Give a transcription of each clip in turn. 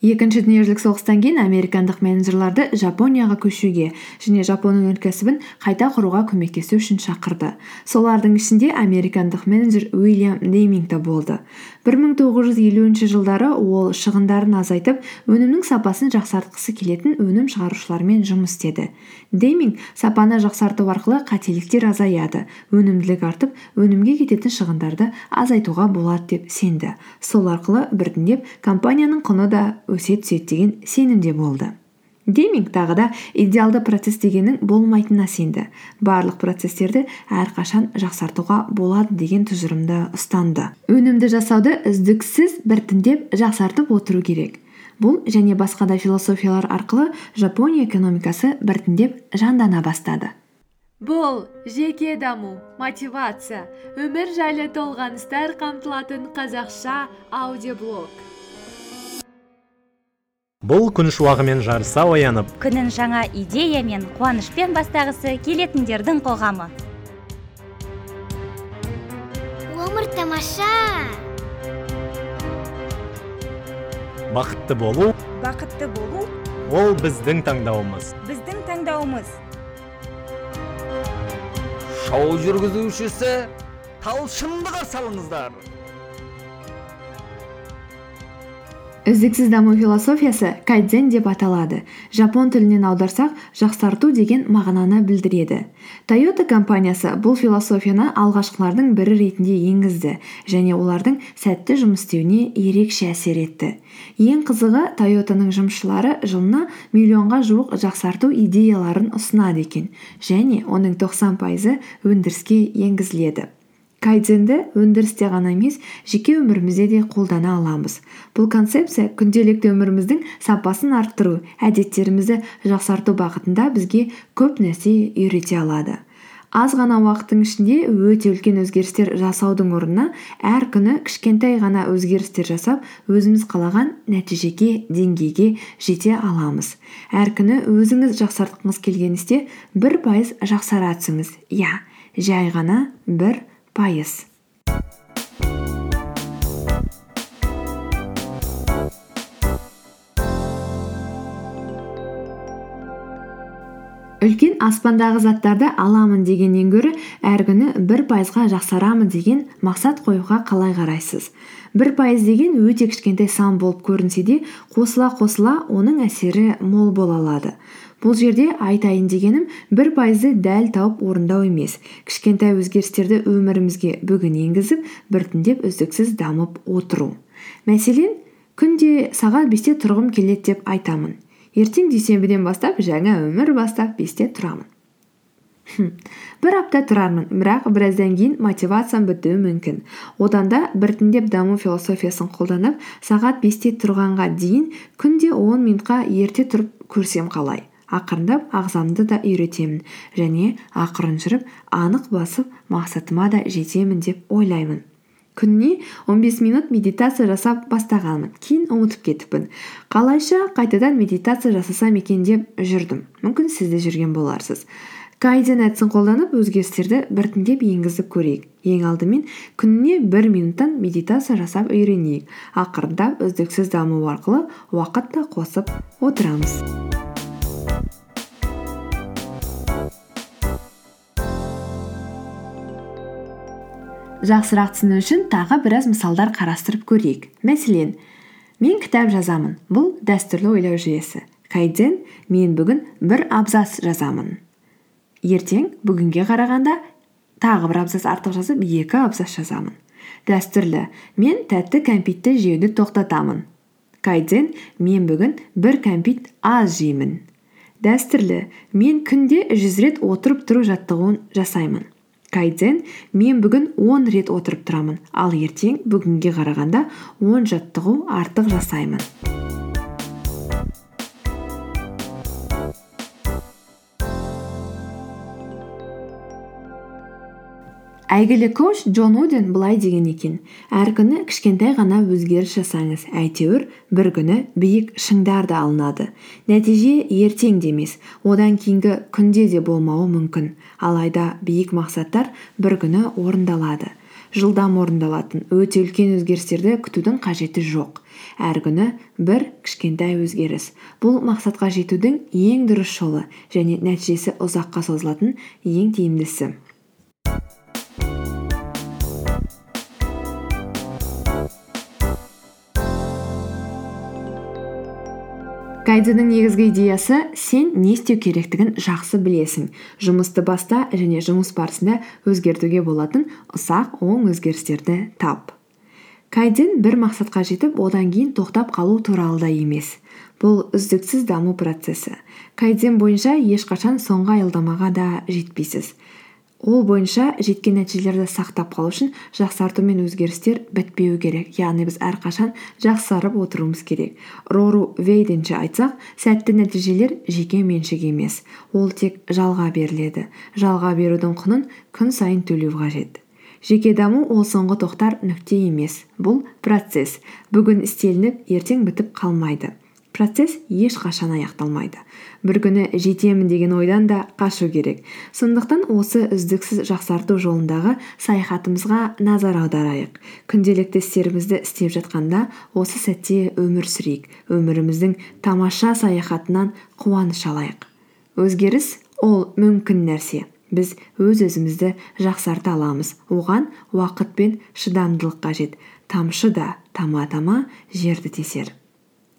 екінші дүниежүзілік соғыстан кейін американдық менеджерларды жапонияға көшуге және жапон өнеркәсібін қайта құруға көмектесу үшін шақырды. Солардың ішінде американдық менеджер уильям дейминг те болды. бір мың тоғыз жүз елуінші жылдары ол шығындарын азайтып өнімнің сапасын жақсартқысы келетін өнім шығарушылармен жұмыс істеді. Дейминг сапаны жақсарту арқылы қателіктер азаяды өнімділік артып өнімге кететін шығындарды азайтуға болады деп сенді. Сол арқылы біртіндеп компанияның құны да өсе түседі деген сенімде болды. Дейминг тағы да идеалды процесс дегеннің болмайтынына сенді. Барлық процесстерді әрқашан жақсартуға болады деген тұжырымды ұстанды. Өнімді жасауды үздіксіз біртіндеп жақсартып отыру керек. Бұл және басқа да философиялар арқылы жапония экономикасы біртіндеп жандана бастады. Бұл жеке даму мотивация өмір жайлы толғаныстар қамтылатын қазақша аудиоблог. Бұл күн шуағымен жарыса оянып. Күнін жаңа идея мен қуанышпен бастағысы келетіндердің қоғамы. Өмір тамаша. Бақытты болу. Бақытты болу. Ол біздің таңдауымыз. Біздің таңдауымыз. Шоу жүргізушісі талшынды қарсы алыңыздар. Үздіксіз даму философиясы кайдзен деп аталады. Жапон тілінен аударсақ жақсарту деген мағынаны білдіреді. Тойота компаниясы бұл философияны алғашқылардың бірі ретінде енгізді және олардың сәтті жұмыс істеуіне ерекше әсер етті. Ең қызығы тойотаның жұмысшылары жылына миллионға жуық жақсарту идеяларын ұсынады екен және оның тоқсан пайызы өндіріске енгізіледі. Кайдзенді өндірісте ғана емес жеке өмірімізде де қолдана аламыз. Бұл концепция күнделікті өміріміздің сапасын арттыру әдеттерімізді жақсарту бағытында бізге көп нәрсе үйрете алады. Аз ғана уақыттың ішінде өте үлкен өзгерістер жасаудың орнына әр күні кішкентай ғана өзгерістер жасап өзіміз қалаған нәтижеге деңгейге жете аламыз. Әр күні өзіңіз жақсартқыңыз келген істе бір пайыз жақсара түсіңіз иә жай ғана бір пайыз үлкен аспандағы заттарды аламын дегеннен гөрі әр күні бір пайызға жақсарамын деген мақсат қоюға қалай қарайсыз? Бір пайыз деген өте кішкентай сан болып көрінсе де қосыла қосыла оның әсері мол бола алады. Бұл жерде айтайын дегенім бір пайызды дәл тауып орындау емес. Кішкентай өзгерістерді өмірімізге бүгін енгізіп біртіндеп үздіксіз дамып отыру. Мәселен күнде сағат бесте тұрғым келеді деп айтамын. Ертең дүйсенбіден бастап жаңа өмір бастап бесте тұрамын бір апта тұрармын бірақ біраздан кейін мотивациям бітуі мүмкін. Одан да біртіндеп даму философиясын қолданып сағат бесте тұрғанға дейін күнде он минутқа ерте тұрып көрсем қалай. Ақырындап ағзамды да үйретемін және ақырын жүріп анық басып мақсатыма да жетемін деп ойлаймын. Күніне 15 минут медитация жасап бастағанмын. Кейін ұмытып кетіппін. Қалайша қайтадан медитация жасасам екен деп жүрдім. Мүмкін сіз де жүрген боларсыз. Кайдзен әдісін қолданып өзгерістерді біртіндеп енгізіп көрейік. Ең алдымен күніне бір минуттан медитация жасап үйренейік. Ақырындап үздіксіз даму арқылы уақыт та қосып отырамыз. Жақсырақ түсіну үшін тағы біраз мысалдар қарастырып көрейік. Мәселен мен кітап жазамын. Бұл дәстүрлі ойлау жүйесі. Кайдзен мен бүгін бір абзац жазамын ертең бүгінге қарағанда тағы бір абзац артық жазып екі абзац жазамын. Дәстүрлі. Мен тәтті кәмпитті жеуді тоқтатамын. Кайдзен мен бүгін бір кәмпит аз жеймін. Дәстүрлі. Мен күнде жүз рет отырып тұру жаттығуын жасаймын кайдзен мен бүгін он рет отырып тұрамын. Ал ертең бүгінге қарағанда он жаттығу артық жасаймын. Әйгілі коуч джон уден былай деген екен. Әр күні кішкентай ғана өзгеріс жасаңыз. Әйтеуір бір күні биік шыңдар да алынады. Нәтиже ертең де емес. Одан кейінгі күнде де болмауы мүмкін. Алайда биік мақсаттар бір күні орындалады. Жылдам орындалатын өте үлкен өзгерістерді күтудің қажеті жоқ. Әр күні бір кішкентай өзгеріс. Бұл мақсатқа жетудің ең дұрыс жолы және нәтижесі ұзаққа созылатын ең тиімдісі. Кайдзеннің негізгі идеясы сен не істеу керектігін жақсы білесің. Жұмысты баста және жұмыс барысында өзгертуге болатын ұсақ оң өзгерістерді тап. Кайдзен бір мақсатқа жетіп одан кейін тоқтап қалу туралы да емес. Бұл үздіксіз даму процесі. Кайдзен бойынша ешқашан соңғы аялдамаға да жетпейсіз. Ол бойынша жеткен нәтижелерді сақтап қалу үшін жақсарту мен өзгерістер бітпеу керек. Яғни біз әрқашан жақсарып отыруымыз керек. Рору вейденше айтсақ сәтті нәтижелер жеке меншік емес. Ол тек жалға беріледі. Жалға берудің құнын күн сайын төлеу қажет. Жеке даму ол соңғы тоқтар нүкте емес. Бұл процесс. Бүгін істелініп ертең бітіп қалмайды. Процесс ешқашан аяқталмайды. Бір күні жетемін деген ойдан да қашу керек. Сондықтан осы үздіксіз жақсарту жолындағы саяхатымызға назар аударайық. Күнделікті істерімізді істеп жатқанда осы сәтте өмір сүрейік. Өміріміздің тамаша саяхатынан қуаныш алайық. Өзгеріс ол мүмкін нәрсе. Біз өз өзімізді жақсарта аламыз. Оған уақыт пен шыдамдылық қажет. Тамшы да тама тама жерді тесер.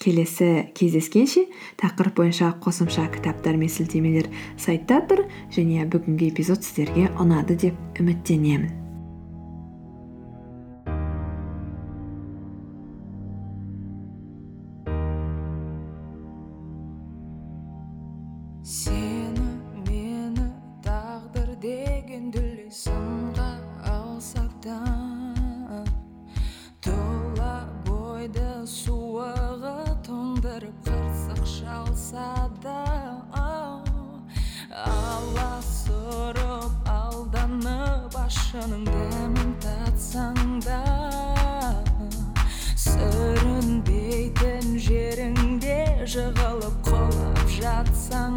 Келесі кездескенше тақырып бойынша қосымша кітаптар мен сілтемелер сайтта тұр және бүгінгі эпизод сіздерге ұнады деп үміттенемін. сүрінбейтін жеріңде жығылып құлап жатсаң